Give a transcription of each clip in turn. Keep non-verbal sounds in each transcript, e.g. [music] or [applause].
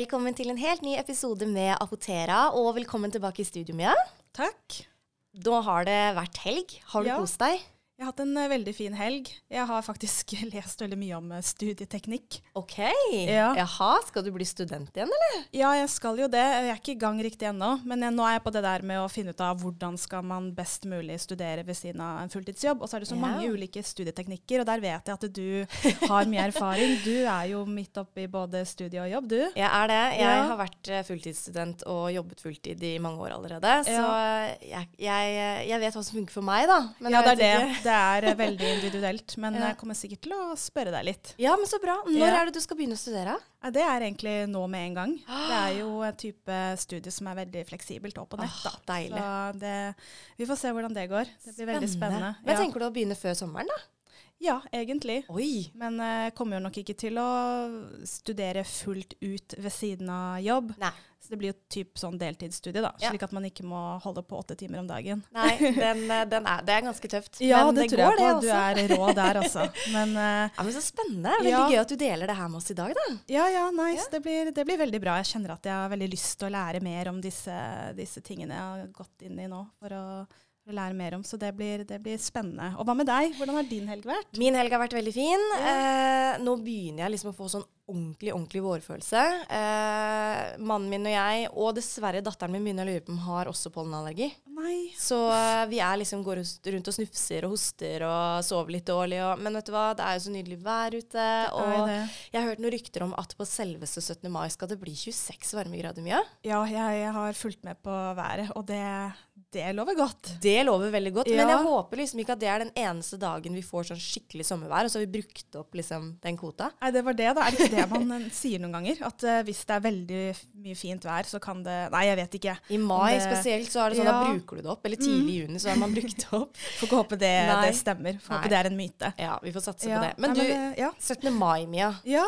Velkommen til en helt ny episode med Apotera, og velkommen tilbake i studio, Mia. Takk. Da har det vært helg. Har du Ja. kost deg? Jeg har hatt en eh, veldig fin helg. Jeg har faktisk [laughs] lest veldig mye om eh, studieteknikk. Ok. Ja. Jaha, skal du bli student igjen, eller? Ja, jeg skal jo det. Jeg er ikke i gang riktig ennå. Men jeg, nå er jeg på det der med å finne ut av hvordan skal man best mulig studere ved siden av en fulltidsjobb. Og så er det så Ja. mange ulike studieteknikker, og der vet jeg at du har mye erfaring. Du er jo midt oppi både studie og jobb, du. Jeg er det. Jeg Ja. har vært eh, fulltidsstudent og jobbet fulltid i mange år allerede. Så jeg, jeg, jeg vet hva som funker for meg, da. Men ja, det er det. Det er eh, veldig individuelt. Men Ja. jeg kommer sikkert til å spørre deg litt. Ja, men så bra. Når Ja. er det du skal begynne å studere? Det er egentlig nå med en gang. Det er jo en type studie som er veldig fleksibelt og på nett. Da. deilig. Så det, vi får se hvordan det går. Det blir veldig spennende. Men tenker du å begynne før sommeren, da? Ja, egentlig. Oi. Men jeg kommer jo nok ikke til å studere fullt ut ved siden av jobb. Nei. Så det blir jo typ sånn deltidsstudie, da. Ja. Slik at man ikke må holde på åtte timer om dagen. Nei, [laughs] den, eh, den er, det er ganske tøft. Ja, men det, tror går, jeg på. det Du er rå der, altså. [laughs] Men eh, Ja, men Så spennende. Veldig Ja. gøy at du deler det her med oss i dag, da. Ja, ja, nice. Det, blir, det blir veldig bra. Jeg kjenner at jeg har veldig lyst til å lære mer om disse, disse tingene jeg har gått inn i nå, for å, å lære mer om. Så det blir, det blir spennende. Og hva med deg? Hvordan har din helg vært? Min helg har vært veldig fin. Eh, nå begynner jeg liksom å få sånn ordentlig ordentlig vårfølelse. Eh, mannen min og jeg, og dessverre datteren min, begynner å lure på om har også pollenallergi. Nei. Så eh, vi er liksom går rundt og snufser og hoster og sover litt dårlig. Og, men vet du hva, det er jo så nydelig vær ute. Og det. jeg har hørt noen rykter om at på selveste 17. mai skal det bli 26 varmegrader mye. Ja, jeg, jeg har fulgt med på været, og det, det lover godt. Det lover veldig godt, men jeg håper liksom ikke at det er den eneste dagen vi får sånn skikkelig sommervær, og så har vi brukt opp liksom den kvota. Nei, det var det, da. Er det ikke det man eh, sier noen ganger? At uh, hvis det er veldig mye fint vær, så kan det Nei, jeg vet ikke. I mai det- spesielt så er det sånn, da bruker du det opp. Eller tidlig i juni så har man brukt det opp. Får ikke håpe det, det stemmer. Får håpe det er en myte. Ja, vi får satse Ja. på det. Men Nei, du, det- ja. 17. mai, Mia. ja.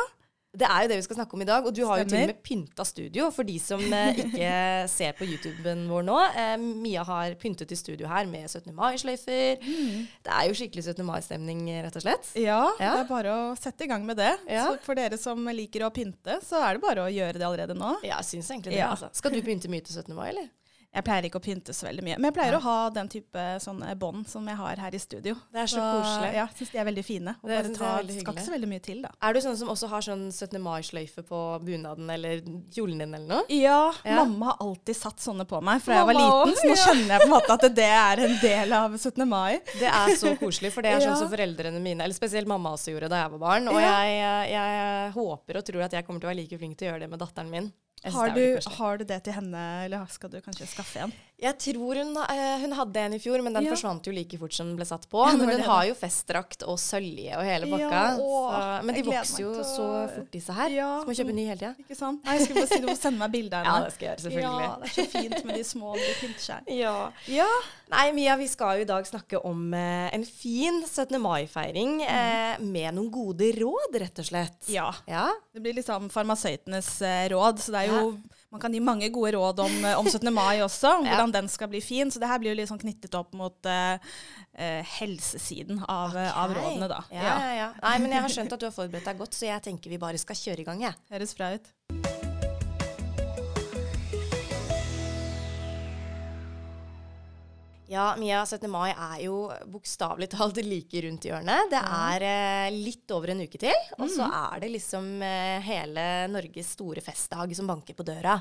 Det er jo det vi skal snakke om i dag. Og du har jo til og med pynta studio. For de som eh, [laughs] ikke ser på YouTuben vår nå. Eh, Mia har pyntet i studio her med 17. mai-sløyfer. Mm. Det er jo skikkelig 17. mai-stemning, rett og slett. Ja, Ja. det er bare å sette i gang med det. Ja. For dere som liker å pynte, så er det bare å gjøre det allerede nå. Ja, jeg syns egentlig det. Ja. Altså. Skal du pynte mye til 17. mai, eller? Jeg pleier ikke å pynte så veldig mye, men jeg pleier å ha den type sånne bånd som jeg har her i studio. Det er så koselig. Ja, jeg syns de er veldig fine. Og Det bare ta, det veldig skal ikke så veldig mye til, da. Er du sånn som også har sånn 17. mai-sløyfe på bunaden eller kjolen din eller noe? Ja, Ja. mamma har alltid satt sånne på meg fra jeg var Mamma liten, så nå skjønner jeg på en måte at det er en del av 17. mai. Det er så koselig, for det er [laughs] sånn Ja. som foreldrene mine, eller spesielt mamma også gjorde da jeg var barn. Og Ja. jeg, jeg håper og tror at jeg kommer til å være like flink til å gjøre det med datteren min. Har du, har du det til henne, eller skal du kanskje skaffe en? Jeg tror hun, eh, hun hadde en i fjor, men den Ja. forsvant jo like fort som den ble satt på. Ja, men hun det, har jo festdrakt og sølje og hele bakka. Ja, å, så, men de vokser jo å- så fort, disse her. Ja. Så må kjøpe ny hele tida. Ikke sant? Nei, jeg skulle bare si du må sende meg bilde av [laughs] Ja, det skal jeg gjøre, selvfølgelig. Ja, det er så fint med de små de pynter. [laughs] Ja. Ja. Nei, Mia, vi skal jo i dag snakke om eh, en fin 17. mai-feiring eh, med noen gode råd, rett og slett. ja. Ja? Det blir liksom farmasøytenes eh, råd, så det er jo Man kan gi mange gode råd om, eh, om 17. mai også, om [laughs] Ja. hvordan den skal bli fin. Så det her blir jo litt sånn knyttet opp mot eh, helsesiden av, okay. av rådene, da. Ja, ja, ja. Nei, men jeg har skjønt at du har forberedt deg godt, så jeg tenker vi bare skal kjøre i gang, jeg. Høres bra ut. Ja, Mia, 17. mai er jo bokstavelig talt like rundt hjørnet. Det er eh, litt over en uke til, og så er det liksom eh, hele Norges store festdag som banker på døra.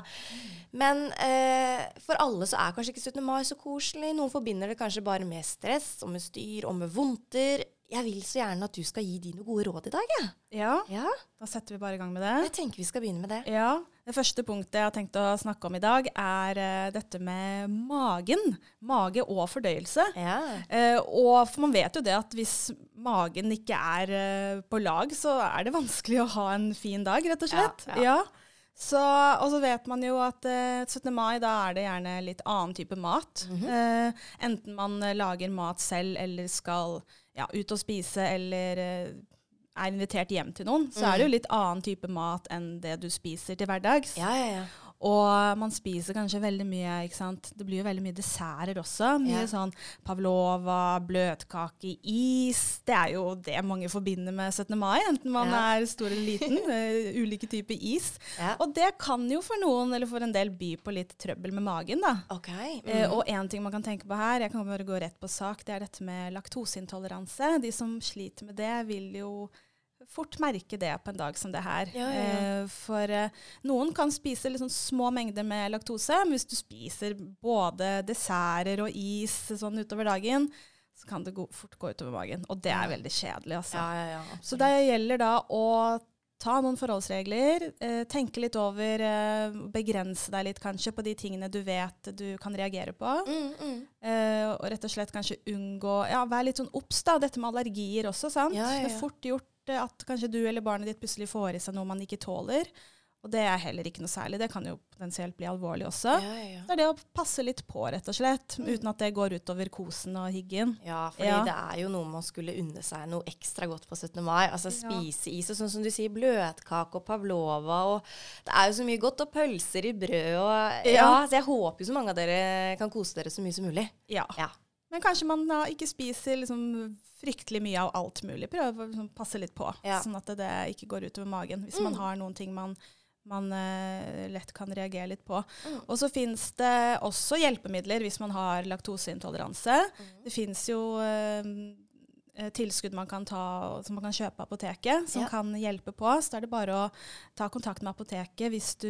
Men eh, for alle så er kanskje ikke 17. mai så koselig. Noen forbinder det kanskje bare med stress og med styr og med vondter. Jeg vil så gjerne at du skal gi de noen gode råd i dag, Ja. Ja, Ja. da setter vi bare i gang med det. Jeg tenker vi skal begynne med det. Ja, Det første punktet jeg har tenkt å snakke om i dag, er uh, dette med magen. Mage og fordøyelse. Ja. Uh, og for man vet jo det at hvis magen ikke er uh, på lag, så er det vanskelig å ha en fin dag, rett og slett. Ja, ja. Så, og så vet man jo at eh, 17. mai, da er det gjerne litt annen type mat. Mhm. eh, enten man lager mat selv eller skal ja, ut og spise eller er invitert hjem til noen, så er det jo litt annen type mat enn det du spiser til hverdags. Ja, ja, ja. Og man spiser kanskje veldig mye ikke sant? Det blir jo veldig mye desserter også. Mye Ja. sånn pavlova, bløtkake, is. Det er jo det mange forbinder med 17. mai, enten man Ja. er stor eller liten. [laughs] eh, ulike typer is. Ja. Og det kan jo for noen, eller for en del, by på litt trøbbel med magen, da. OK. Eh, Mm. og en ting man kan tenke på her, jeg kan bare gå rett på sak, det er dette med laktoseintoleranse. De som sliter med det, vil jo fort merke det på en dag som det her. Ja, ja, ja. Eh, for eh, noen kan spise sånn små mengder med laktose, men hvis du spiser både desserter og is sånn utover dagen, så kan det gå, fort gå utover magen. Og det er veldig kjedelig, altså. ja, ja, ja. Så det gjelder da å ta noen forholdsregler, eh, tenke litt over, eh, begrense deg litt kanskje på de tingene du vet du kan reagere på. Mm, mm. Eh, og rett og slett kanskje unngå Ja, vær litt sånn obs, da. Dette med allergier også, sant. Ja, ja, Det er fort gjort at kanskje du eller barnet ditt plutselig får i seg noe man ikke tåler. Og det er heller ikke noe særlig. Det kan jo potensielt bli alvorlig også. Ja, ja, ja. Det er det å passe litt på, rett og slett, uten at det går utover kosen og higgen. Ja, fordi det er jo noe man skulle unne seg noe ekstra godt på 17. mai. Altså spise is og sånn som du sier, bløtkake og pavlova og Det er jo så mye godt. Og pølser i brød og Ja, Ja. så jeg håper jo så mange av dere kan kose dere så mye som mulig. Ja. Men kanskje man da ikke spiser liksom fryktelig mye av alt mulig. Prøv å liksom passe litt på, Ja. sånn at det ikke går utover magen. Hvis man Mm. har noen ting man, man uh, lett kan reagere litt på. Mm. Og så finnes det også hjelpemidler hvis man har laktoseintoleranse. Mm. Det finnes jo eh, tilskudd man kan ta, som man kan kjøpe på apoteket, som Ja. kan hjelpe på. Så er det bare å ta kontakt med apoteket hvis du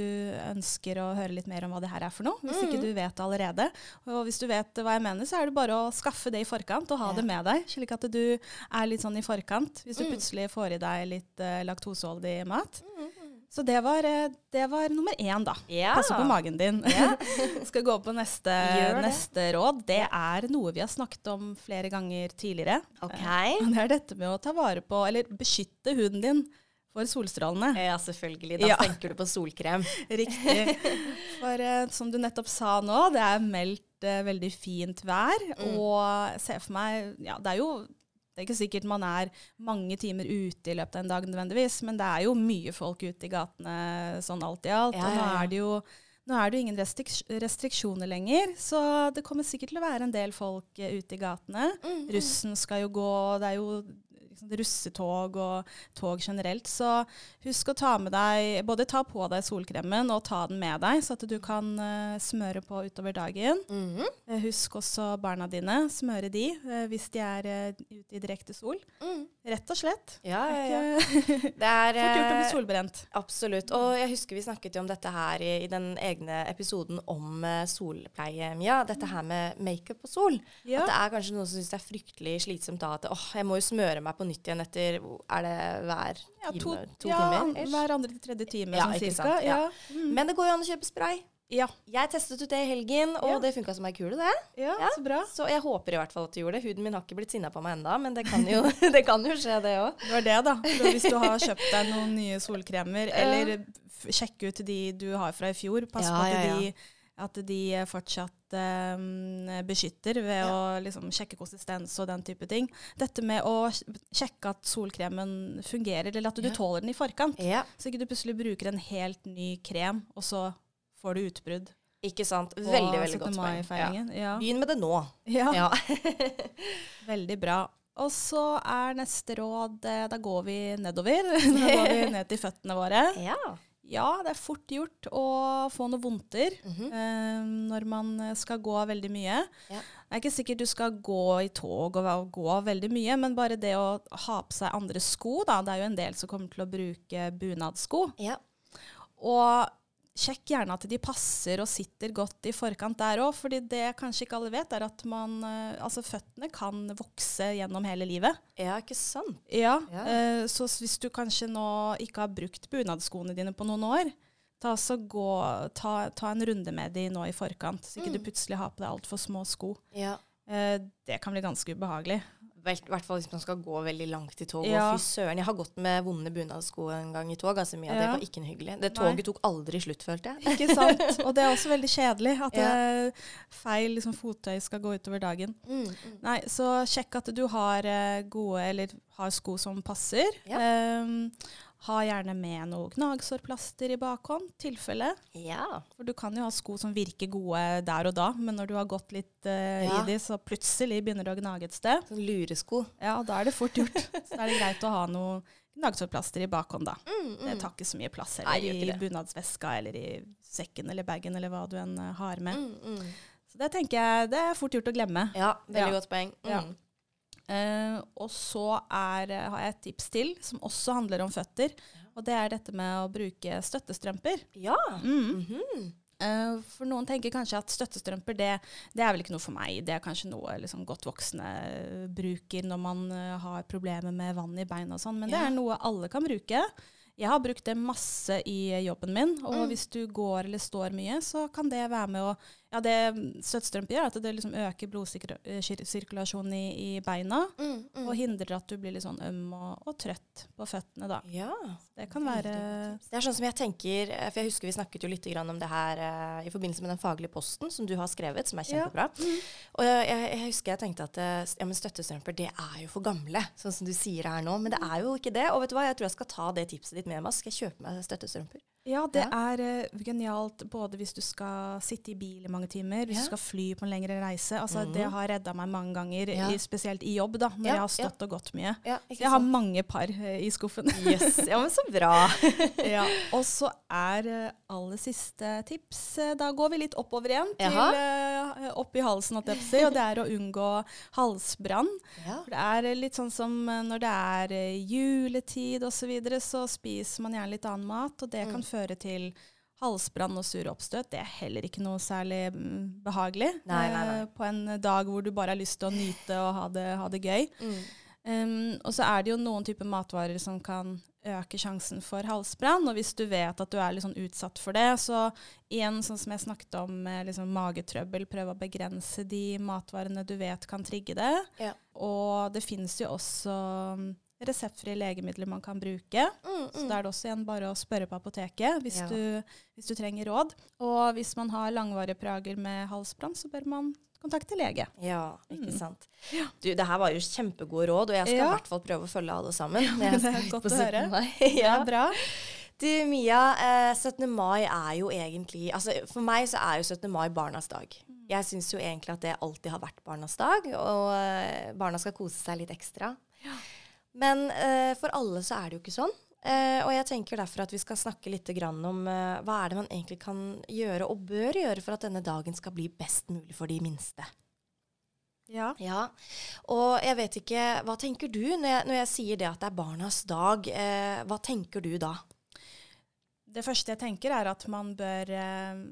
ønsker å høre litt mer om hva det her er for noe. Hvis mm. ikke du vet det allerede. Og hvis du vet hva jeg mener, så er det bare å skaffe det i forkant og ha Ja. det med deg. Slik at du er litt sånn i forkant hvis du Mm. plutselig får i deg litt uh, laktoseholdig mat. Mm, Så det var, eh, det var nummer én, da. Ja. Passe på magen din. Ja. [laughs] Skal gå på neste, neste råd. Det er noe vi har snakket om flere ganger tidligere. Okay. Det er dette med å ta vare på, eller beskytte huden din for solstrålene. Ja, selvfølgelig. Da Ja. tenker du på solkrem. [laughs] Riktig. For eh, som du nettopp sa nå, det er meldt eh, veldig fint vær. Mm. Og se for meg Ja, det er jo det er ikke sikkert man er mange timer ute i løpet av en dag nødvendigvis, men det er jo mye folk ute i gatene sånn alt i alt. Ja, Og nå ja, ja. er det jo nå er det jo ingen restrik restriksjoner lenger, så det kommer sikkert til å være en del folk eh, ute i gatene. Mm, mm. Russen skal jo gå, det er jo liksom russetog og tog generelt. Så husk å ta med deg, både ta på deg solkremen og ta den med deg, så at du kan uh, smøre på utover dagen. Mm -hmm. husk også barna dine, smøre de uh, hvis de er uh, ute i direkte sol. Mm. Rett og slett. Ja, ja, ja. Det er [laughs] fort gjort å bli solbrent. Absolutt. Og jeg husker vi snakket jo om dette her i, i den egne episoden om solpleie, Mia. Dette her med makeup og sol. Ja. At det er kanskje noen som syns det er fryktelig slitsomt da at åh, jeg må jo smøre meg på nytt igjen etter Er det hver Ja, to, time? To ja, timer? Hver andre til tredje time, Ja, sånn cirka. ja. Mm. Men det går jo an å kjøpe spray. ja. Jeg testet ut det i helgen, og Ja. det funka som ei kule, det. ja, Ja. så bra. Så jeg håper i hvert fall at du gjorde det. Huden min har ikke blitt sinna på meg ennå, men det kan jo, [laughs] det kan jo skje, det òg. Det var det, da. Så hvis du har kjøpt deg noen nye solkremer, [laughs] eller sjekk ut de du har fra i fjor. Pass på at. De, at de fortsatt eh, beskytter ved å liksom, sjekke konsistens og den type ting. Dette med å sjekke at solkremen fungerer, eller at du Ja. tåler den i forkant. Ja, Så ikke du plutselig bruker en helt ny krem, og så får du utbrudd. ikke sant. Veldig, veldig godt poeng. Ja. Ja. Begynn med det nå. Ja. Ja. [laughs] Veldig bra. Og så er neste råd eh, Da går vi nedover. [laughs] Da går vi [laughs] ned til føttene våre. ja. Ja, det er fort gjort å få noen vondter Mhm. eh, når man skal gå veldig mye. Ja. Det er ikke sikkert du skal gå i tog og, og gå veldig mye, men bare det å ha på seg andre sko, da. Det er jo en del som kommer til å bruke bunadsko. ja. Og sjekk gjerne at de passer og sitter godt i forkant der òg, fordi det kanskje ikke alle vet, er at man eh, Altså, føttene kan vokse gjennom hele livet. Ja, ikke sant? Ja, Ja. eh, så hvis du kanskje nå ikke har brukt bunadskoene dine på noen år, ta, så gå, ta, ta en runde med de nå i forkant, så ikke du Mm. plutselig har på deg altfor små sko. Ja. Eh, det kan bli ganske ubehagelig. I hvert fall hvis man skal gå veldig langt i tog. Ja. Fy søren, jeg har gått med vonde bunadsko en gang i tog. Altså, mye Det Ja. var ikke noe hyggelig. Det Nei. toget tok aldri slutt, følte jeg. Ikke sant? [laughs] Og det er også veldig kjedelig at Ja. feil liksom, fottøy skal gå utover dagen. Mm, mm. Nei, så sjekk at du har eh, gode, eller har sko som passer. Ja. Ehm, Ha gjerne med noe gnagsårplaster i bakhånd, tilfelle. Ja. For du kan jo ha sko som virker gode der og da, men når du har gått litt uh, Ja. i de, så plutselig begynner det å gnage et sted. Sånn luresko. Ja, da er det fort gjort. [laughs] så da er det greit å ha noe gnagsårplaster i bakhånd, da. Mm, Det mm. tar ikke så mye plass heller Nei, i det. bunadsveska eller i sekken eller bagen eller hva du enn eh, har med. Mm, mm. Så det tenker jeg det er fort gjort å glemme. Ja, veldig Ja. godt poeng. Mm. Ja. Eh, og så er, eh, har jeg et tips til, som også handler om føtter. Og det er dette med å bruke støttestrømper. Ja. Mm. Mm -hmm. uh, for noen tenker kanskje at støttestrømper det, det er vel ikke noe for meg. Det er kanskje noe liksom, godt voksne bruker når man uh, har problemer med vann i beina og sånn. Men det er noe alle kan bruke. Jeg har brukt det masse i jobben min, og Mm. hvis du går eller står mye, så kan det være med å Ja, det støttestrømper gjør, at det liksom øker blodsirkulasjonen i, i beina, Mm, mm. og hindrer at du blir litt sånn øm og, og trøtt på føttene, da. Ja. Det kan være Det er sånn som jeg tenker, eh, for jeg husker vi snakket jo litt grann om det her eh, i forbindelse med den faglige posten som du har skrevet, som er Ja. kjempebra. Og jeg, jeg, jeg husker jeg tenkte at eh, ja, men støttestrømper det er jo for gamle, sånn som du sier her nå. Men det er jo ikke det. Og vet du hva, jeg tror jeg skal ta det tipset ditt med meg. Skal jeg kjøpe meg støttestrømper? Ja, det Ja. er uh, genialt både hvis du skal sitte i bil i mange timer, hvis Ja. du skal fly på en lengre reise. Altså, Mhm. Det har redda meg mange ganger, Ja. i, spesielt i jobb, da, når jeg har stått og gått mye. Jeg har mange par uh, i skuffen. Yes, ja, men så bra. [laughs] ja. Og så er uh, aller siste tips Da går vi litt oppover igjen, til eh, opp i halsen, og det er å unngå halsbrann. For det er litt sånn som når det er juletid osv., så, videre, så spiser man gjerne litt annen mat, og det kan føre til halsbrann og sure oppstøt. Det er heller ikke noe særlig mm, behagelig Nei, nei, nei. eh, på en dag hvor du bare har lyst til å nyte og ha det, ha det gøy. Mm. Um, og så er det jo noen typer matvarer som kan øke sjansen for halsbrann. Og hvis du vet at du er litt sånn utsatt for det, så igjen, sånn som jeg snakket om med liksom magetrøbbel, prøv å begrense de matvarene du vet kan trigge det. Ja. Og det finnes jo også reseptfrie legemidler man kan bruke. Mm, Så mm. da er det også igjen bare å spørre på apoteket hvis, Ja. du, hvis du trenger råd. Og hvis man har langvarige plager med halsbrann, så bør man kontakte lege. Ja, ikke Mm. sant. Du, det her var jo kjempegode råd, og jeg skal i Ja. hvert fall prøve å følge alle sammen. [laughs] det er godt å høre. 17. Det er [laughs] bra. Du, Mia, eh, 17. mai er jo egentlig altså For meg så er jo 17. mai barnas dag. Mm. Jeg syns jo egentlig at det alltid har vært barnas dag, og eh, barna skal kose seg litt ekstra. Men eh, for alle så er det jo ikke sånn. Eh, og jeg tenker derfor at vi skal snakke litt grann om eh, hva er det man egentlig kan gjøre og bør gjøre for at denne dagen skal bli best mulig for de minste. Ja. Ja, og jeg vet ikke, hva tenker du når jeg, når jeg sier det at det er barnas dag? Eh, hva tenker du da? Det første jeg tenker, er at man bør eh,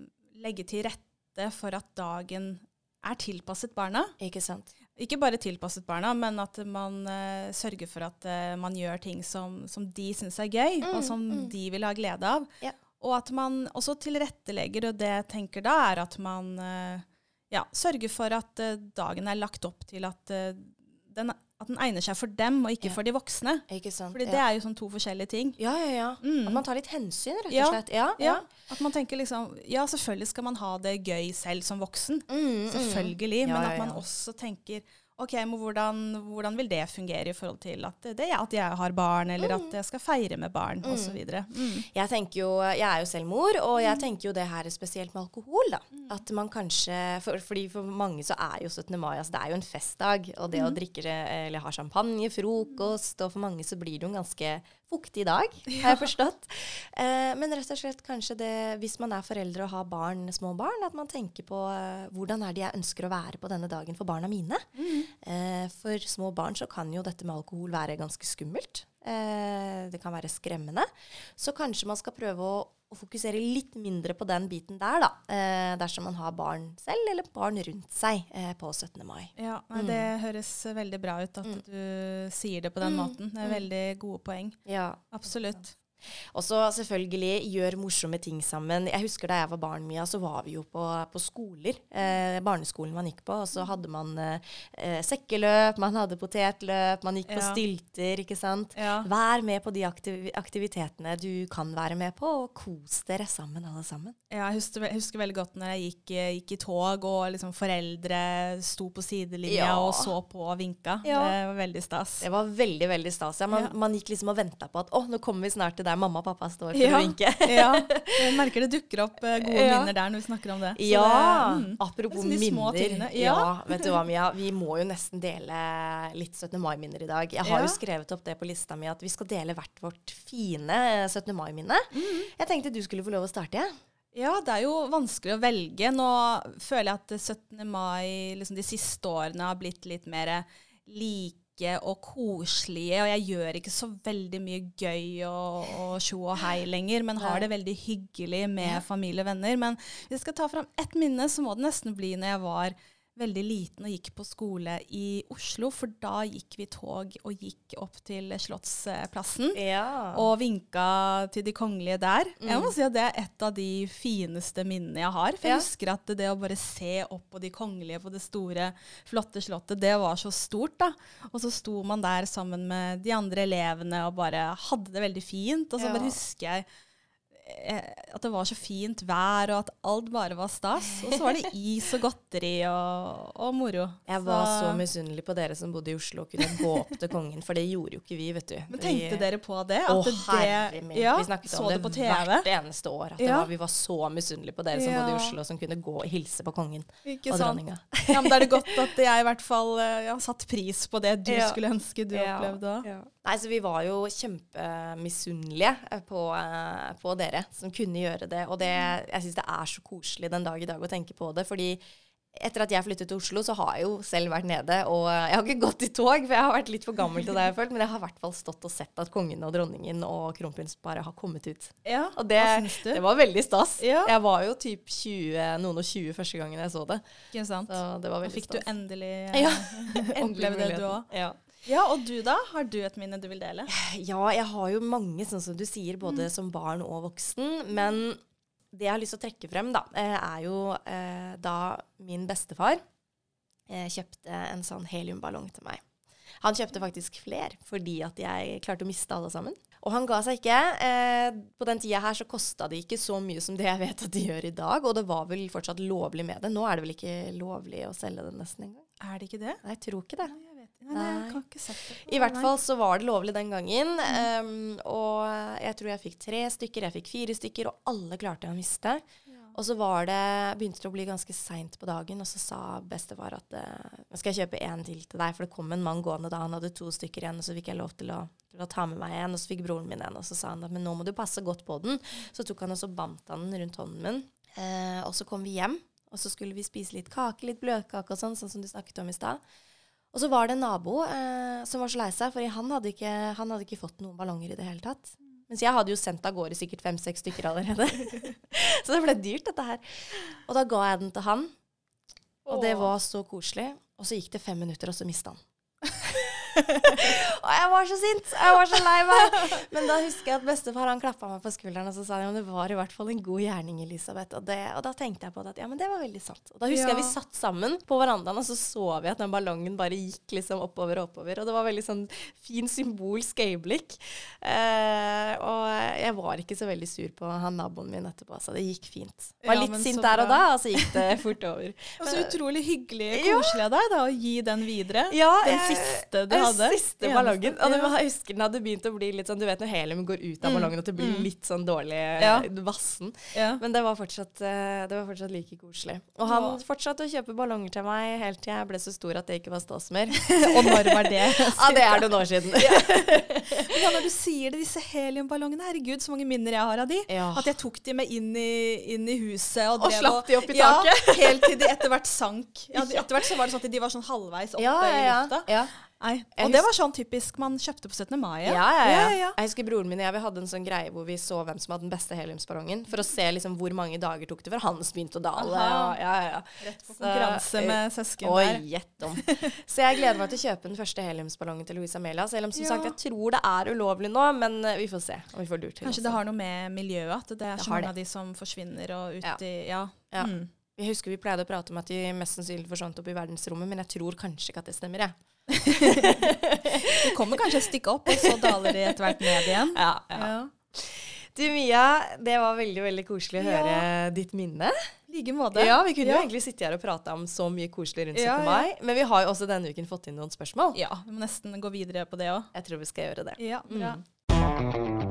legge til rette for at dagen er tilpasset barna. Ikke sant? Ikke bare tilpasset barna, men at man uh, sørger for at uh, man gjør ting som, som de syns er gøy, og Mm, som mm. de vil ha glede av. Ja. Og at man også tilrettelegger, og det jeg tenker da, er at man uh, ja, sørger for at dagen er lagt opp til at, den, at den egner seg for dem, og ikke Ja. for de voksne. Ikke sant? Fordi det er jo sånn to forskjellige ting. ja, ja, ja. Mm. At man tar litt hensyn, rett og Ja, slett. Ja, Ja, At man tenker liksom Ja, selvfølgelig skal man ha det gøy selv som voksen. Mm, mm. Selvfølgelig. Ja, men at man også tenker OK, men hvordan, hvordan vil det fungere i forhold til at, det, at jeg har barn, eller Mm. at jeg skal feire med barn, og osv. Mm. Jeg tenker jo, jeg er jo selv mor, og jeg tenker jo det her er spesielt med alkohol. da. At man kanskje, for, fordi For mange så er jo 17. mai altså det er jo en festdag. Og det å drikke eller ha champagne, frokost, og for mange så blir det jo en ganske fuktig dag, har jeg forstått. Eh, men rett og slett kanskje det, hvis man er foreldre og har barn, små barn, at man tenker på eh, hvordan er det jeg ønsker å være på denne dagen for barna mine. Eh, for små barn så kan jo dette med alkohol være ganske skummelt. Det kan være skremmende. Så kanskje man skal prøve å, å fokusere litt mindre på den biten der, da. Eh, dersom man har barn selv, eller barn rundt seg eh, på 17. mai. Ja, nei, Det høres veldig bra ut at Mm. du sier det på den Mm, måten. Det er mm. veldig gode poeng. Ja. Absolutt. Og så selvfølgelig gjør morsomme ting sammen. Jeg husker da jeg var barn, Mia, så var vi jo på, på skoler. Eh, barneskolen man gikk på. Og så hadde man eh, sekkeløp, man hadde potetløp, man gikk på stilter, stylter, ikke sant. Ja. Vær med på de aktiv aktivitetene du kan være med på, og kos dere sammen, alle sammen. Ja, jeg husker, jeg husker veldig godt når jeg gikk, eh, gikk i tog, og liksom foreldre sto på sidelinja Ja. og så på og vinka. Ja. Det var veldig stas. Det var veldig, veldig stas. Ja. Man, Ja. man gikk liksom og venta på at å, nå kommer vi snart til der mamma og pappa står for Ja. å vinke. [laughs] ja, jeg merker det dukker opp eh, gode Ja. minner der når vi snakker om det. Så Ja, det, mm. apropos Det de minner. Ja. Ja. [laughs] vet du hva, Mia. Vi må jo nesten dele litt 17. mai-minner i dag. Jeg har Ja. jo skrevet opp det på lista mi at vi skal dele hvert vårt fine 17. mai-minne. Mm. Jeg tenkte du skulle få lov å starte. jeg. Ja, det er jo vanskelig å velge. Nå føler jeg at 17. mai liksom de siste årene har blitt litt mer like og koselige, og jeg gjør ikke så veldig mye gøy og, og tjo og hei lenger, men har det veldig hyggelig med familie og venner. Men hvis jeg skal ta fram ett minne, så må det nesten bli når jeg var veldig liten og gikk på skole i Oslo, for da gikk vi tog og gikk opp til Slottsplassen Ja. og vinka til de kongelige der. Jeg må si at Det er et av de fineste minnene jeg har. For jeg Ja. husker at det å bare se opp på de kongelige på det store, flotte slottet, det var så stort. da. Og så sto man der sammen med de andre elevene og bare hadde det veldig fint. Og så Ja. bare husker jeg at det var så fint vær, og at alt bare var stas. Og så var det is og godteri og, og moro. Jeg var så misunnelig på dere som bodde i Oslo og kunne gå opp til kongen, for det gjorde jo ikke vi, vet du. Men tenkte vi, dere på det? Å, det, herre min. ja, vi snakket om det, det på TV? hvert eneste år. At det Ja. var, vi var så misunnelige på dere som bodde i Oslo, som kunne gå og hilse på kongen Ikke og dronninga. Ja, men Da er det godt at jeg i hvert fall eh, ja, satt pris på det du Ja. skulle ønske du Ja, opplevde òg. ja. Nei, så Vi var jo kjempemisunnelige eh, på, eh, på dere som kunne gjøre det. Og det, jeg syns det er så koselig den dag i dag å tenke på det. fordi etter at jeg flyttet til Oslo, så har jeg jo selv vært nede. Og eh, jeg har ikke gått i tog, for jeg har vært litt for gammel til det, jeg har følt, men jeg har i hvert fall stått og sett at kongen og dronningen og kronprinsparet har kommet ut. Ja, Og det, det var veldig stas. Ja. Jeg var jo typ 20, noen og 20 første gangen jeg så det. Ikke sant? Så det var Da veldig fikk du endelig eh, [laughs] Ja. oppleve det, du òg. Ja. Ja, og du da? Har du et minne du vil dele? Ja, jeg har jo mange, sånn som du sier, både som barn og voksen. Men det jeg har lyst til å trekke frem, da, eh, er jo eh, da min bestefar eh, kjøpte en sånn heliumballong til meg. Han kjøpte faktisk fler, fordi at jeg klarte å miste alle sammen. Og han ga seg ikke. Eh, på den tida her så kosta det ikke så mye som det jeg vet at de gjør i dag. Og det var vel fortsatt lovlig med det. Nå er det vel ikke lovlig å selge det nesten engang. Er det ikke det? Nei, jeg tror ikke det. Nei, jeg vet ikke. Nei, nei, jeg kan ikke sett det. I hvert fall så var det lovlig den gangen. Um, og jeg tror jeg fikk tre stykker, jeg fikk fire stykker, og alle klarte å miste. Og så var det, begynte det å bli ganske seint på dagen, og så sa bestefar at skal jeg kjøpe en til til deg, for det kom en mann gående da han hadde to stykker igjen, og så fikk jeg lov til å, til å ta med meg en, og så fikk broren min en, og så sa han at men nå må du passe godt på den. Så tok han og så bandt han den rundt hånden min, uh, og så kom vi hjem, og så skulle vi spise litt kake, litt bløtkake og sånn, sånn som du snakket om i stad. Og så var det en nabo eh, som var så lei seg, for han hadde, ikke, han hadde ikke fått noen ballonger i det hele tatt. Mens jeg hadde jo sendt av gårde sikkert fem-seks stykker allerede. [laughs] så det ble dyrt, dette her. Og da ga jeg den til han, og det var så koselig. Og så gikk det fem minutter, og så mista han. [laughs] og jeg var så sint! Jeg var så lei meg. Men da husker jeg at bestefar han klappa meg på skulderen og så sa han, det var i hvert fall en god gjerning, Elisabeth. Og, det, og da tenkte jeg på det at ja, men det var veldig sant. Og da husker Ja. jeg vi satt sammen på verandaen, og så så vi at den ballongen bare gikk liksom oppover og oppover. Og det var veldig sånn fin symbolsk øyeblikk. Eh, og jeg var ikke så veldig sur på han naboen min etterpå, så det gikk fint. Var Ja, litt sint der og da, og så gikk det [laughs] fort over. Og så utrolig hyggelig koselig av deg da, å gi den videre. Ja, den siste du den hadde. siste ballongen. Og det var, jeg husker den hadde begynt å bli litt sånn Du vet når helium går ut av Mm, ballongen, at det blir mm. litt sånn dårlig Ja. vassen. Ja. Men det var, fortsatt, eh, det var fortsatt like koselig. Og han Ja. fortsatte å kjøpe ballonger til meg helt til jeg ble så stor at det ikke var stas mer. [laughs] Og når var det? ja, [laughs] det er noen år siden. [laughs] Ja, når du sier det, disse heliumballongene, herregud, så mange minner jeg har av de. Ja. At jeg tok de med inn i, inn i huset. Og, Og slapp de opp i Ja, taket. helt til de etter hvert sank. Ja, etter hvert så var det sånn at de var sånn halvveis oppe Ja, ja, i lufta. ja. Nei. Og Og det var sånn typisk man kjøpte på 17. mai. Ja, ja, ja. ja. Jeg husker broren min og jeg vi hadde en sånn greie hvor vi så hvem som hadde den beste heliumsballongen, for å se liksom hvor mange dager tok det før hans begynte å dale. Og, ja, ja, ja. Rett på konkurranse så, med søsken Oi, der. gjett om. Så jeg gleder meg til å kjøpe den første heliumsballongen til Louise Amelia. Selv om som sagt, jeg tror det er ulovlig nå, men eh, vi får se om vi får lurt til Kanskje det har noe med miljøet at det er så mange av de som forsvinner og ut i Ja. Ja. Mm. Jeg husker vi pleide å prate om at de mest sannsynlig forsvant opp i verdensrommet, men jeg tror kanskje ikke at det stemmer, jeg. [laughs] De kommer kanskje et stykke opp, og så daler de etter hvert ned igjen. Ja, Ja. Du Mia, det var veldig veldig koselig å Ja. høre ditt minne. I like måte. Ja, Vi kunne Ja. jo egentlig sitte her og prate om så mye koselig rundt 17. Ja, ja. mai, men vi har jo også denne uken fått inn noen spørsmål. Ja, vi må nesten gå videre på det òg. Jeg tror vi skal gjøre det. Ja, bra. Mm.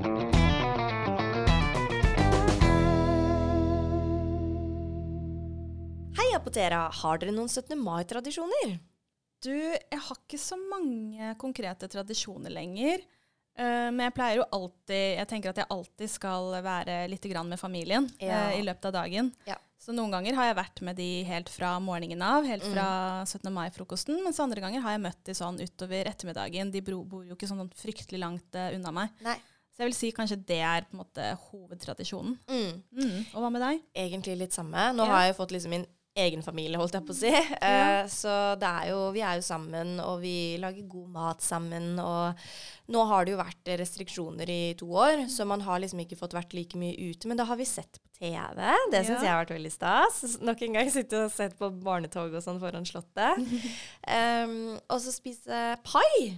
Hei, Apotera. Har dere noen 17. mai-tradisjoner? Du, jeg har ikke så mange konkrete tradisjoner lenger. Uh, men jeg pleier jo alltid Jeg tenker at jeg alltid skal være litt grann med familien Ja. uh, i løpet av dagen. Ja. Så noen ganger har jeg vært med de helt fra morgenen av, helt fra 17. mai-frokosten. Mens andre ganger har jeg møtt de sånn utover ettermiddagen. De bor jo ikke sånn fryktelig langt uh, unna meg. Nei. Så jeg vil si kanskje det er på en måte hovedtradisjonen. Mm. Mm. Og hva med deg? Egentlig litt samme. Nå Ja. har jeg fått liksom min egen familie, holdt jeg på å si. [laughs] Eh, så det er jo, vi er jo sammen, og vi lager god mat sammen. Og nå har det jo vært restriksjoner i to år, så man har liksom ikke fått vært like mye ute. Men da har vi sett på TV. Det syns Ja. jeg har vært veldig stas. Nok en gang sitte og sett på barnetog og sånn foran Slottet. [laughs] um, og så spise pai.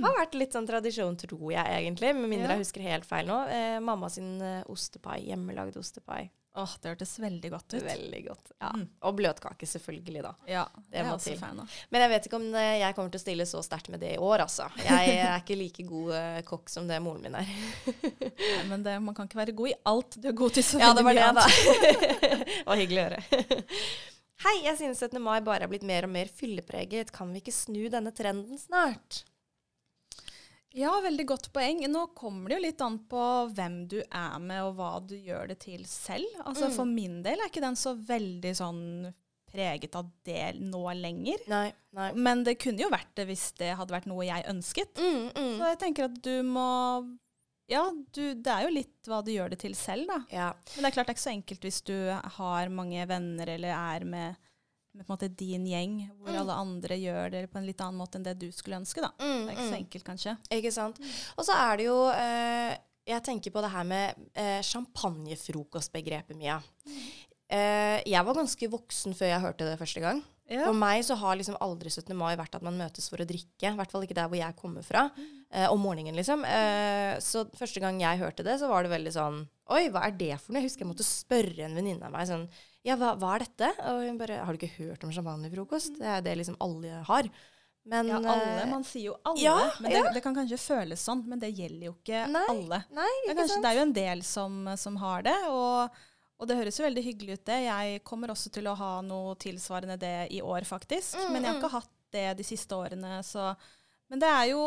Har vært litt sånn tradisjon, tror jeg egentlig. Med mindre Ja. jeg husker helt feil nå. Eh, mamma sin eh, ostepai. Hjemmelagd ostepai. Åh, det hørtes veldig godt ut. Veldig godt. Ja. Mm. Og bløtkake, selvfølgelig, da. Ja, det er må også til. da. Men jeg vet ikke om jeg kommer til å stille så sterkt med det i år, altså. Jeg er ikke like god eh, kokk som det moren min er. [laughs] Nei, men det, man kan ikke være god i alt. Du er god til så Ja, det var det, da. [laughs] det var hyggelig å høre. Hei, jeg synes 17. mai bare er blitt mer og mer fyllepreget. Kan vi ikke snu denne trenden snart? Ja, veldig godt poeng. Nå kommer det jo litt an på hvem du er med, og hva du gjør det til selv. Altså Mm. For min del er ikke den så veldig sånn preget av det nå lenger. Nei. nei. Men det kunne jo vært det hvis det hadde vært noe jeg ønsket. Mm, mm. Så jeg tenker at du må Ja, du, det er jo litt hva du gjør det til selv, da. Ja. Men det er klart det er ikke så enkelt hvis du har mange venner eller er med, med på en måte din gjeng, hvor Mm. alle andre gjør det på en litt annen måte enn det du skulle ønske. da. Mm, Det er ikke så mm. enkelt, kanskje. Ikke sant. Og så er det jo eh, Jeg tenker på det her med eh, champagnefrokostbegrepet, Mia. Eh, jeg var ganske voksen før jeg hørte det første gang. Ja. For meg så har liksom aldri 17. mai vært at man møtes for å drikke. I hvert fall ikke der hvor jeg kommer fra. Eh, om morgenen, liksom. Eh, så første gang jeg hørte det, så var det veldig sånn Oi, hva er det for noe? Jeg husker jeg måtte spørre en venninne av meg sånn Ja, hva, hva er dette? Og hun bare Har du ikke hørt om champagnefrokost? Det er det liksom alle har. Men Ja, alle. eh, Man sier jo alle. ja, men det, ja. det kan kanskje føles sånn, men det gjelder jo ikke Nei, alle. Nei, Det ikke kanskje, sant? det er jo en del som, som har det, og, og det høres jo veldig hyggelig ut det. Jeg kommer også til å ha noe tilsvarende det i år, faktisk. Mm, Men jeg har mm. ikke hatt det de siste årene, så Men det er jo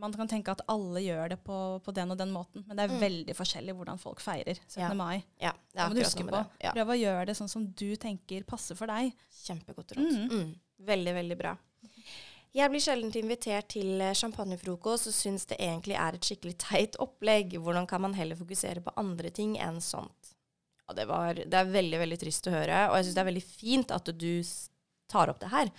Man kan tenke at alle gjør det på, på den og den måten, men det er Mm. veldig forskjellig hvordan folk feirer 17. Ja. mai. Ja, det Det må du huske på. Ja. Prøv å gjøre det sånn som du tenker passer for deg. Kjempegodt råd. Mm. Mm. Veldig, veldig bra. Jeg blir sjelden invitert til eh, champagnefrokost og syns det egentlig er et skikkelig teit opplegg. Hvordan kan man heller fokusere på andre ting enn sånt? Ja, det, var, det er veldig, veldig trist å høre, og jeg syns det er veldig fint at du tar opp det her.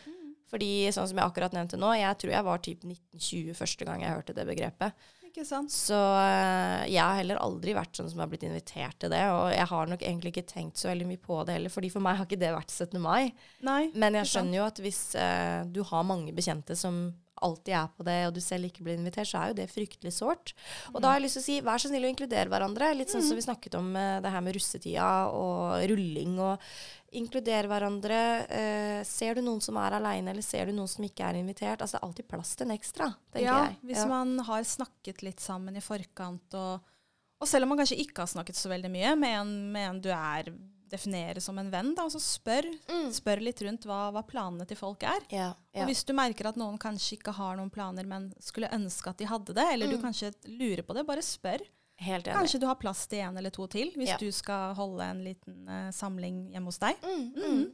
Fordi sånn som jeg akkurat nevnte nå, jeg tror jeg var typ 1920 første gang jeg hørte det begrepet. Ikke sant? Så eh, jeg har heller aldri vært sånn som har blitt invitert til det, og jeg har nok egentlig ikke tenkt så veldig mye på det heller, fordi for meg har ikke det vært 17. mai. Nei. Men jeg skjønner jo at hvis eh, du har mange bekjente som alltid er på det, og du selv ikke blir invitert, så er jo det fryktelig sårt. Og da har jeg lyst til å si, vær så snill å inkludere hverandre. Litt sånn som vi snakket om eh, det her med russetida og rulling. og Inkludere hverandre. Eh, ser du noen som er aleine, eller ser du noen som ikke er invitert? Altså, det er alltid plass til en ekstra, tenker ja, jeg. Hvis Ja. man har snakket litt sammen i forkant, og, og selv om man kanskje ikke har snakket så veldig mye med en, med en du er definerer som en venn, da, Altså spør, Mm. spør litt rundt hva, hva planene til folk er. Ja, ja. Og hvis du merker at noen kanskje ikke har noen planer, men skulle ønske at de hadde det, eller du Mm. kanskje lurer på det, bare spør. Kanskje du har plass til en eller to til, hvis Ja. du skal holde en liten uh, samling hjemme hos deg. Mm, mm.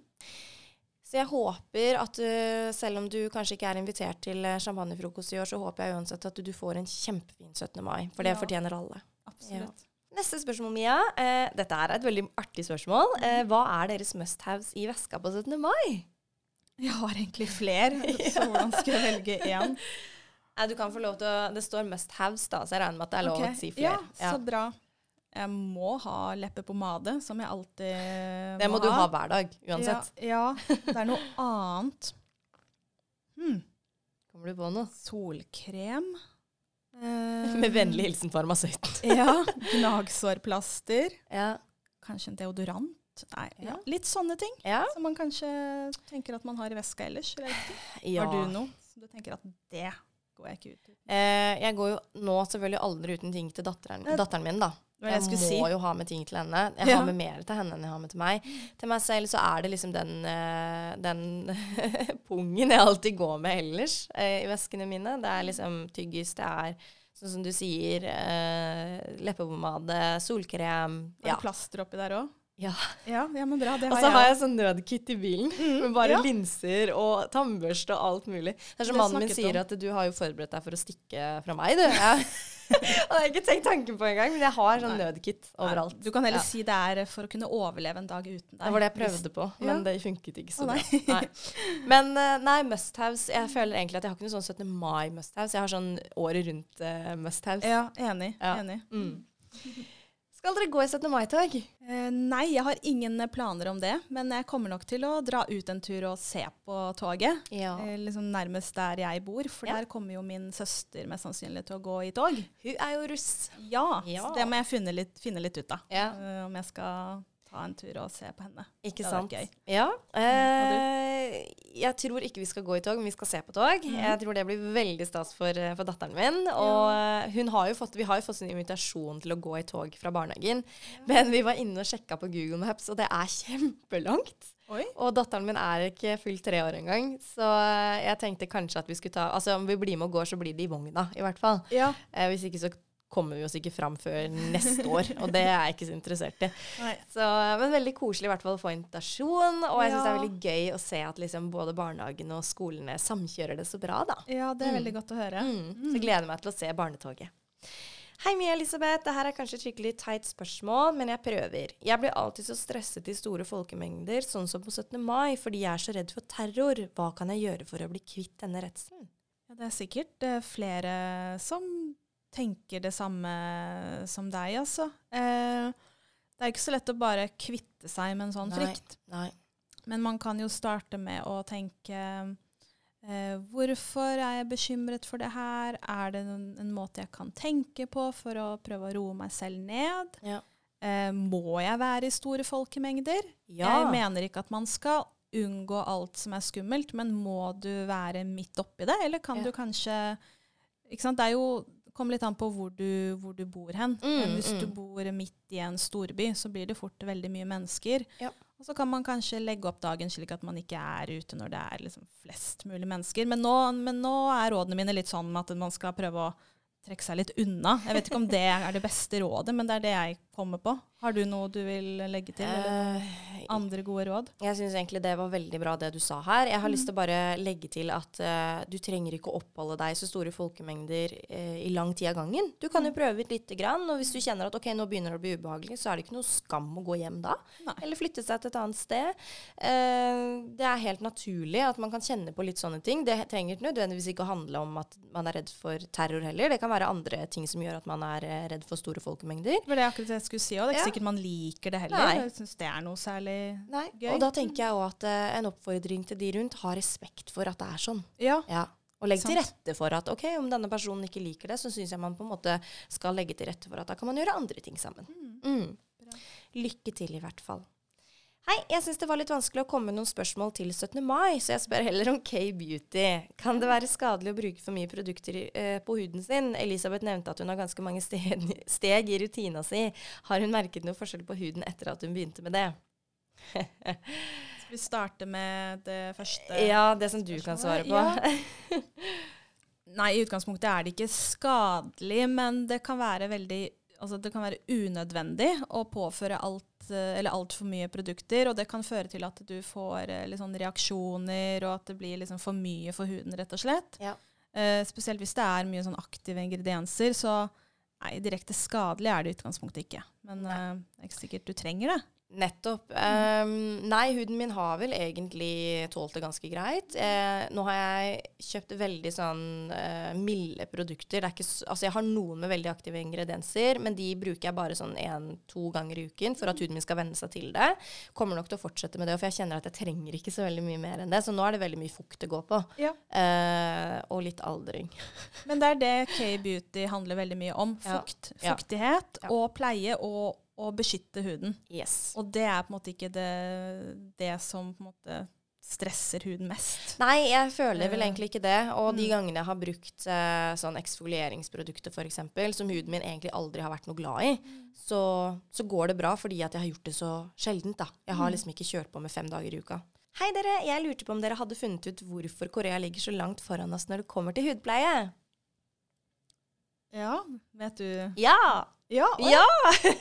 Så jeg håper at du, selv om du kanskje ikke er invitert til eh, champagnefrokost i år, så håper jeg uansett at du får en kjempefin 17. mai. For det fortjener alle. Absolutt. Neste spørsmål, Mia. Eh, dette er et veldig artig spørsmål. Mhm. Eh, hva er deres must-haves i veska på 17. mai? Jeg har egentlig flere, [laughs] så hvordan skal jeg velge én? Eh, du kan få lov til å Det står must-haves, da, så jeg regner med at det er lov okay. å si flere. Ja, så bra. Jeg må ha leppepomade, som jeg alltid må ha. Det må du ha hver dag, uansett. Ja, ja, det er noe annet. Hmm. Kommer du på noe? Solkrem. Eh, Med vennlig hilsen farmasøyten. [laughs] Ja. Gnagsårplaster. Ja. Kanskje en deodorant. Nei, ja. Litt sånne ting ja. som man kanskje tenker at man har i veska ellers. eller ikke. ja. Har du noe som du tenker at det går jeg ikke ut uten? Eh, jeg går jo nå selvfølgelig aldri uten ting til datteren, Eh, datteren min, da. Jeg Jeg må si. jo ha med ting til henne. Jeg Ja. har med mer til henne enn jeg har med til meg. Til meg selv så er det liksom den, eh, den [laughs] pungen jeg alltid går med ellers eh, i veskene mine. Det er liksom tyggis, det er sånn som du sier, eh, leppepomade, solkrem. Var Ja. plaster oppi der òg? ja. Ja, ja, men bra. Det Og så har jeg sånn nødkit i bilen [laughs] med bare ja. linser og tannbørste og alt mulig. Det er som mannen min sier om. at du har jo forberedt deg for å stikke fra meg, du. [laughs] [laughs] Og det har jeg ikke tenkt tanken på engang, men jeg har sånn Nei. nødkit overalt. Du kan heller Ja. si det er for å kunne overleve en dag uten deg. Det var det jeg prøvde på, men Ja. det funket ikke så bra. nei. Nei. Men eh, nei, must-haves. Jeg føler egentlig at jeg har ikke noe sånn 17. mai must-haves. Jeg har sånn året rundt eh, must-haves. Ja, enig. Ja. enig. Mm. Skal dere gå i 17. mai-tog? Eh, nei, jeg har ingen planer om det, men jeg kommer nok til å dra ut en tur og se på toget. Ja. Eh, liksom nærmest der jeg bor, for Ja. der kommer jo min søster mest sannsynlig til å gå i tog. Hun er jo russ. Ja, Ja. så det må jeg finne litt, finne litt ut av. Ja. Eh, om jeg skal ta en tur og se på henne. Ikke Det sant? gøy. Ja. Eh, jeg tror ikke vi skal gå i tog, men vi skal se på tog. Mm. Jeg tror det blir veldig stas for, eh, for datteren min. Og ja. hun har jo fått, vi har jo fått en invitasjon til å gå i tog fra barnehagen. Men vi var inne og sjekka på Google Maps, og det er kjempelangt. Oi. Og datteren min er ikke fullt tre år engang, så jeg tenkte kanskje at vi skulle ta Altså om vi blir med og går, så blir det i vogna, i hvert fall. Ja. Eh, hvis ikke så kommer vi oss ikke fram før neste år, og det er jeg ikke så interessert i. Så, men veldig koselig i hvert fall å få invitasjon, og jeg syns det er veldig gøy å se at liksom både barnehagen og skolene samkjører det så bra, da. ja, det er Mm. veldig godt å høre. Mm. Så jeg meg til å se barnetoget. Hei, Mia Elisabeth. Dette er kanskje et skikkelig teit spørsmål, men jeg prøver. Jeg blir alltid så stresset i store folkemengder, sånn som på 17. mai, fordi jeg er så redd for terror. Hva kan jeg gjøre for å bli kvitt denne redselen? Ja, det er sikkert eh, flere som tenker det samme som deg, altså. Eh, det er ikke så lett å bare kvitte seg med en sånn Nei. frykt. Nei. Men man kan jo starte med å tenke eh, Hvorfor er jeg bekymret for det her? Er det en, en måte jeg kan tenke på for å prøve å roe meg selv ned? Ja. Eh, må jeg være i store folkemengder? Ja. Jeg mener ikke at man skal unngå alt som er skummelt, men må du være midt oppi det, eller kan Ja. du kanskje ikke sant? Det er jo kommer litt an på hvor du, hvor du bor hen. Mm, Hvis du mm. bor midt i en storby, så blir det fort veldig mye mennesker. Ja. Og så kan man kanskje legge opp dagen slik at man ikke er ute når det er liksom flest mulig mennesker. Men nå, men nå er rådene mine litt sånn at man skal prøve å trekke seg litt unna. Jeg vet ikke om det er det beste rådet, men det er det jeg kommer på. Har du noe du vil legge til? Eller Eh, andre gode råd? Jeg syns egentlig det var veldig bra det du sa her. Jeg har Mm. lyst til å bare legge til at uh, du trenger ikke å oppholde deg i så store folkemengder uh, i lang tid av gangen. Du kan jo Mm. prøve ut lite grann, og hvis du kjenner at ok, nå begynner det å bli ubehagelig, så er det ikke noe skam å gå hjem da. Nei. Eller flytte seg til et annet sted. Uh, det er helt naturlig at man kan kjenne på litt sånne ting. Det trenger nødvendigvis ikke å handle om at man er redd for terror heller. Det kan være andre ting som gjør at man er redd for store folkemengder. Det var det akkurat jeg skulle si òg. Det er ikke Ja. Sikkert man liker det heller. Nei. Jeg syns det er noe særlig Nei. Gøy. Og da tenker jeg òg at uh, en oppfordring til de rundt har respekt for at det er sånn. Ja. Ja. Og legg til rette for at ok, om denne personen ikke liker det, så syns jeg man på en måte skal legge til rette for at da kan man gjøre andre ting sammen. Mm. Mm. Lykke til, i hvert fall. Hei, jeg syns det var litt vanskelig å komme med noen spørsmål til 17. mai, så jeg spør heller om K-beauty. Kan det være skadelig å bruke for mye produkter eh, på huden sin? Elisabeth nevnte at hun har ganske mange steg, steg i rutina si. Har hun merket noe forskjell på huden etter at hun begynte med det? [laughs] Skal vi starte med det første? Ja, det som du kan svare på. [laughs] Ja. Nei, i utgangspunktet er det ikke skadelig, men det kan være veldig Altså det kan være unødvendig å påføre alt eller altfor mye produkter, og det kan føre til at du får eh, sånn reaksjoner, og at det blir liksom for mye for huden, rett og slett. Ja. Eh, spesielt hvis det er mye sånn aktive ingredienser, så nei, direkte skadelig er det i utgangspunktet ikke. Men eh, det er ikke sikkert du trenger det. Nettopp. Um, nei, huden min har vel egentlig tålt det ganske greit. Eh, nå har jeg kjøpt veldig sånn eh, milde produkter. Det er ikke, altså jeg har noen med veldig aktive ingredienser, men de bruker jeg bare sånn én-to ganger i uken for at huden min skal venne seg til det. Kommer nok til å fortsette med det, for jeg kjenner at jeg trenger ikke så veldig mye mer enn det. Så nå er det veldig mye fukt det går på. Ja. Eh, og litt aldring. Men det er det K-beauty handler veldig mye om. Fukt, Ja. fuktighet Ja. og pleie og å beskytte huden. Yes. Og det er på en måte ikke det, det som på en måte stresser huden mest. Nei, jeg føler vel Eh, egentlig ikke det. Og de mm. gangene jeg har brukt eh, sånn eksfolieringsprodukter f.eks., som huden min egentlig aldri har vært noe glad i, så, så går det bra fordi at jeg har gjort det så sjeldent. da. Jeg har Mm. liksom ikke kjørt på med fem dager i uka. Hei dere, jeg lurte på om dere hadde funnet ut hvorfor Korea ligger så langt foran oss når det kommer til hudpleie? Ja, vet du Ja! Ja! Ja!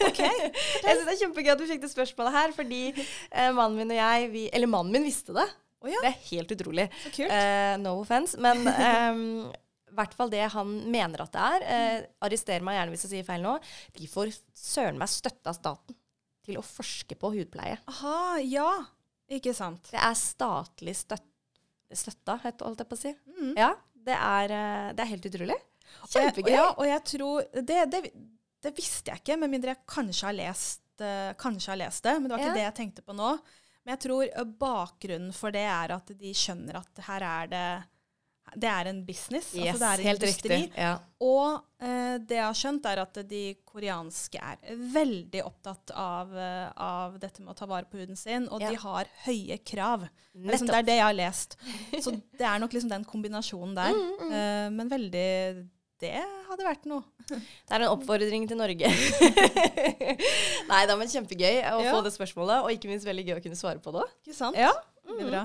ok. [laughs] jeg syns det er kjempegøy at du fikk det spørsmålet her, fordi eh, mannen min og jeg vi, Eller mannen min visste det. Oh, ja, Det er helt utrolig. så kult. Eh, no offense. Men ehm, i [laughs] hvert fall det han mener at det er. Eh, arrester meg gjerne hvis jeg sier feil nå. De får søren meg støtte av staten til å forske på hudpleie. Aha, ja. Ikke sant. Det er statlig støtt, støtta, holdt jeg på å si. Mm. Ja, det er, eh, det er helt utrolig. Og jeg- Kjempegøy. Ja, og jeg tror det, det, det visste jeg ikke, med mindre jeg kanskje har lest, eh, kanskje har lest det. Men det var ikke Ja. det jeg tenkte på nå. Men jeg tror eh, bakgrunnen for det er at de skjønner at her er det Det er en business. Yes, altså det er en helt industri. riktig. Ja. Og eh, det jeg har skjønt, er at de koreanske er veldig opptatt av, eh, av dette med å ta vare på huden sin, og Ja. de har høye krav. Liksom, det er det jeg har lest. Så [laughs] det er nok liksom den kombinasjonen der. Mm, mm. Eh, men veldig Det hadde vært noe. [laughs] Det er en oppfordring til Norge. [laughs] Nei da, men kjempegøy å Ja. få det spørsmålet, og ikke minst veldig gøy å kunne svare på det. Ikke sant? Ja. Veldig bra.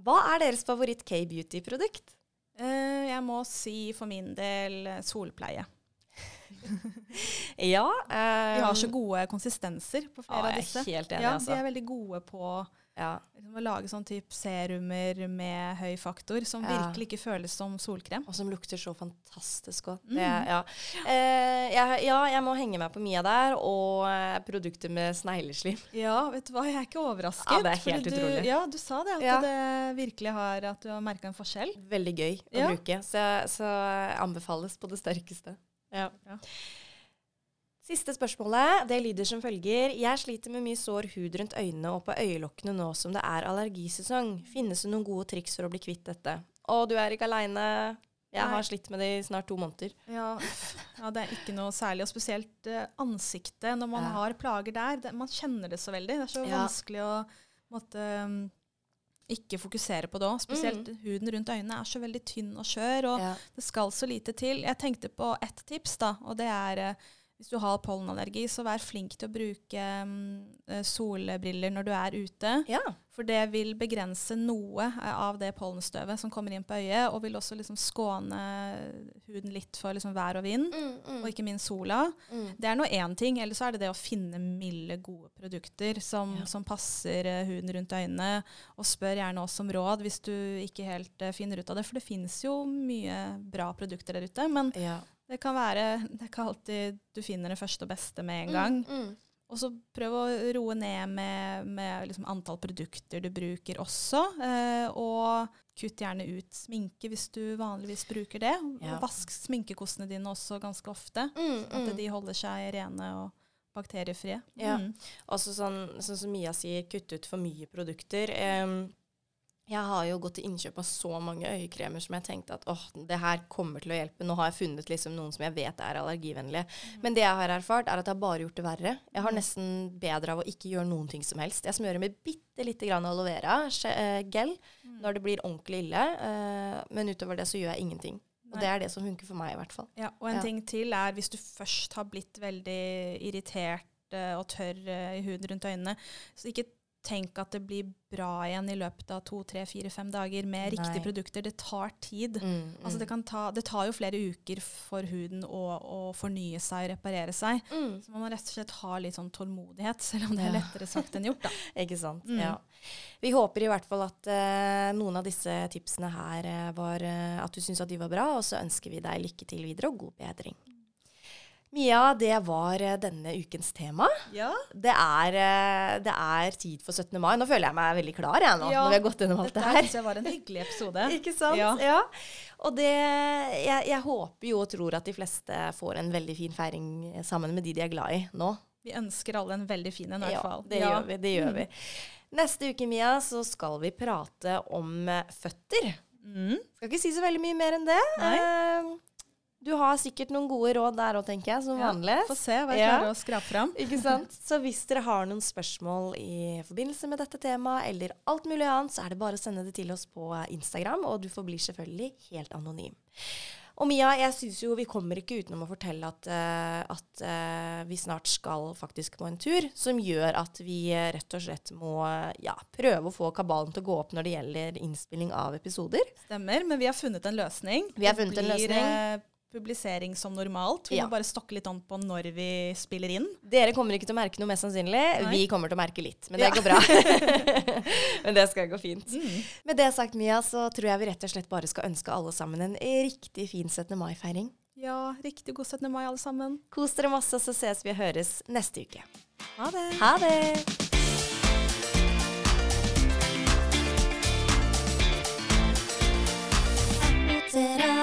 Hva er deres favoritt K-beauty-produkt? Uh, jeg må si for min del eh, solpleie. [laughs] Ja. Vi har så gode konsistenser på flere av disse. Jeg er helt enig, Ja, altså. De er veldig gode på Ja. liksom, å lage sånn type serumer med høy faktor, som Ja. virkelig ikke føles som solkrem. Og som lukter så fantastisk godt. Mm. Ja. Eh, jeg, ja, jeg må henge meg på Mia der, og eh, produkter med snegleslim. [laughs] Ja, vet du hva, jeg er ikke overrasket. Ja, det er helt utrolig. Du, ja, du sa det, at det virkelig har At du har merka en forskjell. Veldig gøy å bruke, så, så anbefales på det sterkeste. Ja. Bra. Siste spørsmålet det lyder som følger. Jeg sliter med mye sår hud rundt øynene og på øyelokkene nå som det er allergisesong. Finnes det noen gode triks for å bli kvitt dette? Å, du er ikke aleine. Jeg har slitt med det i snart to måneder. Ja, ja, det er ikke noe særlig. Og spesielt eh, ansiktet, når man Ja. har plager der. Det, man kjenner det så veldig. Det er så Ja. vanskelig å måtte, um, ikke fokusere på det òg. Spesielt huden rundt øynene er så veldig tynn og skjør, og Mm. Det skal så lite til. Jeg tenkte på ett tips, da, og det er eh, hvis du har pollenallergi, så vær flink til å bruke um, solbriller når du er ute. ja. For det vil begrense noe eh, av det pollenstøvet som kommer inn på øyet, og vil også liksom skåne huden litt for liksom vær og vind, Mm, mm, og ikke minst sola. mm. Det er nå én ting, eller så er det det å finne milde, gode produkter som, Ja. som passer eh, huden rundt øynene. Og spør gjerne oss om råd hvis du ikke helt finner ut av det, for det finnes jo mye bra produkter der ute. Men Ja. Det kan være Det er ikke alltid du finner det første og beste med en gang. Mm, mm. Og så prøv å roe ned med, med liksom antall produkter du bruker også. Eh, og kutt gjerne ut sminke hvis du vanligvis bruker det. Ja. Og vask sminkekostene dine også ganske ofte. Mm, At mm. de holder seg rene og bakteriefrie. Ja. Mm. Også sånn, sånn som Mia sier, kutt ut for mye produkter. Em, jeg har jo gått til innkjøp av så mange øyekremer som jeg tenkte at åh, det her kommer til å hjelpe. Nå har jeg funnet liksom noen som jeg vet er allergivennlige. Men det jeg har erfart, er at jeg har bare gjort det verre. Jeg har Mm. nesten bedre av å ikke gjøre noen ting som helst. Jeg smører med bitte lite grann aloe vera eh, gel Mm. når det blir ordentlig ille. eh, men utover det så gjør jeg ingenting. Og Nei. det er det som funker for meg, i hvert fall. Ja, og en Ja. ting til er hvis du først har blitt veldig irritert eh, og tørr i huden rundt øynene, så ikke tenk at det blir bra igjen i løpet av to, tre, fire, fem dager med Nei. riktige produkter. Det tar tid. Mm, Altså det, kan ta, det tar jo flere uker for huden å, å fornye seg og reparere seg. mm. Så man må rett og slett ha litt sånn tålmodighet, selv om det er lettere sagt enn gjort. da. [laughs] Ikke sant. Mm. Ja. Vi håper i hvert fall at uh, noen av disse tipsene her uh, var uh, At du syns at de var bra, og så ønsker vi deg lykke til videre og god bedring. Mia, det var eh, denne ukens tema. Ja, Det er, eh, det er tid for 17. mai. Nå føler jeg meg veldig klar jeg nå, Ja, når vi har gått gjennom alt Dette det her Dette var en hyggelig episode. [laughs] Ikke sant? Ja. Ja. Og det jeg, jeg håper jo og tror at de fleste får en veldig fin feiring sammen med de de er glad i nå. Vi ønsker alle en veldig fin en, i hvert Ja, fall. det gjør vi. Det gjør vi. Neste uke, Mia, så skal vi prate om eh, føtter. Mm. Skal ikke si så veldig mye mer enn det. Nei. Eh, du har sikkert noen gode råd der òg, tenker jeg, som Ja, vanlig. Få se hva jeg Ja. å skrape fram. Ikke sant? [laughs] Så hvis dere har noen spørsmål i forbindelse med dette temaet, eller alt mulig annet, så er det bare å sende det til oss på Instagram, og du forblir selvfølgelig helt anonym. Og Mia, jeg syns jo vi kommer ikke utenom å fortelle at, uh, at uh, vi snart skal faktisk på en tur som gjør at vi eh, rett og slett må ja, prøve å få kabalen til å gå opp når det gjelder innspilling av episoder. Stemmer, men vi har funnet en løsning. Vi har funnet en løsning. det blir publisering som normalt. Vi ja. må bare stokke litt an på når vi spiller inn. Dere kommer ikke til å merke noe, mest sannsynlig. Nei. Vi kommer til å merke litt, men det ja. går bra. [laughs] men det skal gå fint. Mm. Med det sagt, Mia, så tror jeg vi rett og slett bare skal ønske alle sammen en riktig fin 17. mai-feiring. Ja, riktig god 17. mai, alle sammen. Kos dere masse, så ses vi og høres neste uke. Ha det. Ha det. Did I?